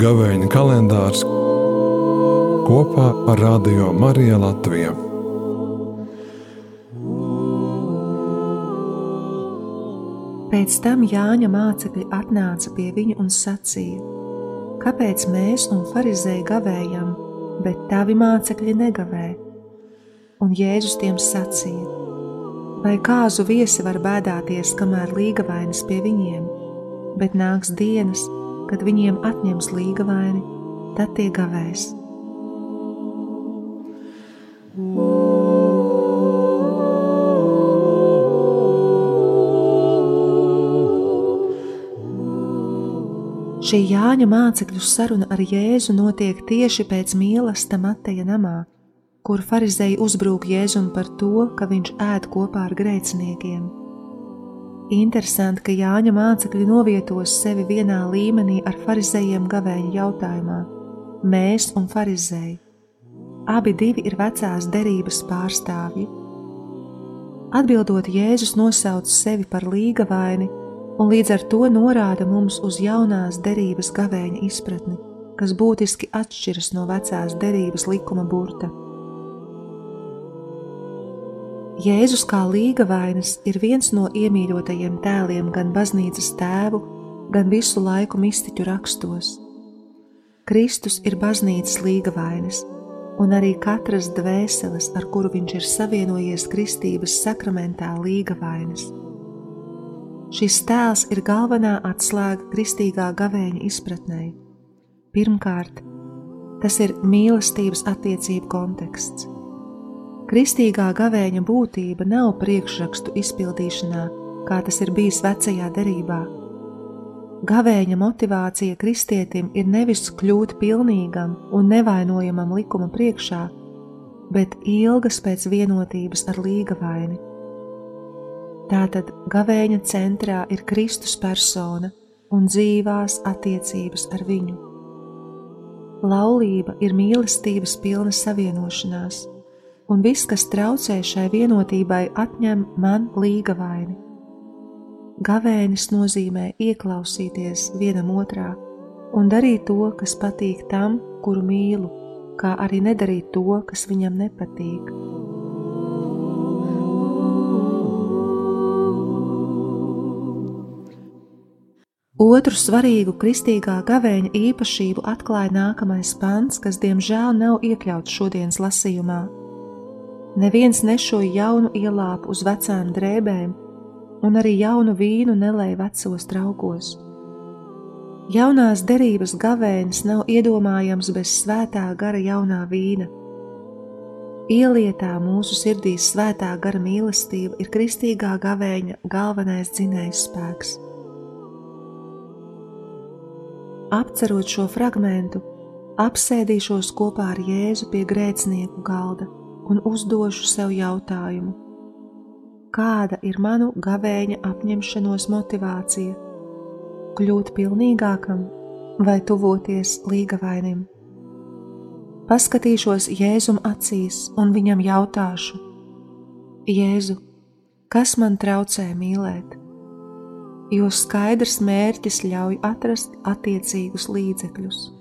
Gavēņa kalendārs kopā ar Radio Mariju Latviju. Pēc tam Jāņa mācekļi atnāca pie viņa un sacīja: Kāpēc mēs un farizēji gavējam, bet tavi mācekļi negavē? Un Jēzus tiem sacīja: Vai kāzu viesi var bēdāties, kamēr līga vainas pie viņiem, bet nāks dienas, kad viņiem atņems līga vaini, tad tie gavēs. Šī Jāņa mācekļu saruna ar Jēzu notiek tieši pēc mīlestības Mateja namā, kur farizēji uzbrūk Jēzum par to, ka viņš ēd kopā ar grēciniekiem. Interesanti, ka Jāņa mācekļi novietos sevi vienā līmenī ar farizējiem gavēņa jautājumā - mēs un farizēji. Abi divi ir vecās derības pārstāvji. Atbildot, Jēzus nosauc sevi par līga vaini un līdz ar to norāda mums uz jaunās derības gavēņa izpratni, kas būtiski atšķiras no vecās derības likuma burta. Jēzus kā līga vainas ir viens no iemīļotajiem tēliem gan baznīcas tēvu, gan visu laiku mistiķu rakstos. Kristus ir baznīcas līga vainas, un arī katras dvēseles, ar kuru viņš ir savienojies kristības sakramentā, līga vainas. Šis tēls ir galvenā atslēga kristīgā gavēņa izpratnē. Pirmkārt, tas ir mīlestības attiecību konteksts. Kristīgā gavēņa būtība nav priekšrakstu izpildīšanā, kā tas ir bijis vecajā derībā. Gavēņa motivācija kristietim ir nevis kļūt pilnīgam un nevainojamam likuma priekšā, bet ilgas pēc vienotības ar līga vaini. Tātad gavēņa centrā ir Kristus persona un dzīvās attiecības ar viņu. Laulība ir mīlestības pilna savienošanās un viss, kas traucē šai vienotībai, atņem man līga vaini. Gavēnis nozīmē ieklausīties vienam otrā un darīt to, kas patīk tam, kuru mīlu, kā arī nedarīt to, kas viņam nepatīk. Otru svarīgu kristīgā gavēņa īpašību atklāja nākamais pants, kas diemžēl nav iekļauts šodienas lasījumā, Neviens nešoja jaunu ielāpu uz vecām drēbēm, un arī jaunu vīnu nelēja vecos traukos. Jaunās derības gavēnis nav iedomājams bez svētā gara jaunā vīna. Ielietā mūsu sirdīs svētā gara mīlestība ir kristīgā gavēņa galvenais dzinējs spēks. Apcerot šo fragmentu, apsēdīšos kopā ar Jēzu pie grēcinieku galda un uzdošu sev jautājumu, kāda ir manu gavēņa apņemšanos motivācija? Kļūt pilnīgākam vai tuvoties līgavainim? Paskatīšos Jēzum acīs un viņam jautāšu: Jēzu, kas man traucē mīlēt? Jo skaidrs mērķis ļauj atrast attiecīgus līdzekļus.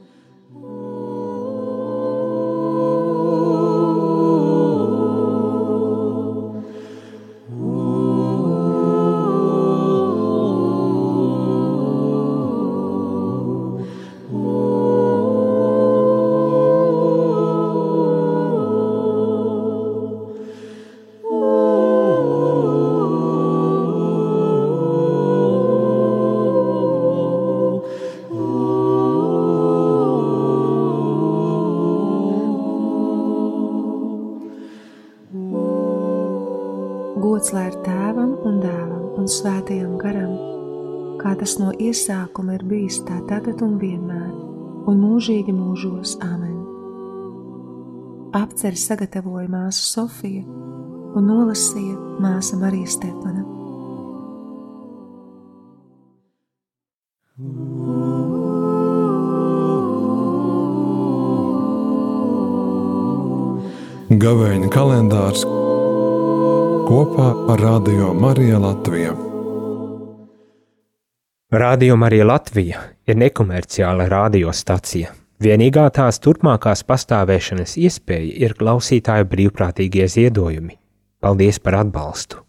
Gods lai ir tēvam un dēlam un svētajam garam, kā tas no iesākuma ir bijis tā tagad un vienmēr, un mūžīgi mūžos Āmen. Apceri sagatavoja māsa Sofija un nolasīja māsa Marija Stepana. Gavēņa kalendārs kopā ar Radio Mariju Latviju. Radio Marija Latvija ir nekomerciāla radiostacija. Vienīgā tās turpmākās pastāvēšanas iespēja ir klausītāju brīvprātīgie ziedojumi. Paldies par atbalstu!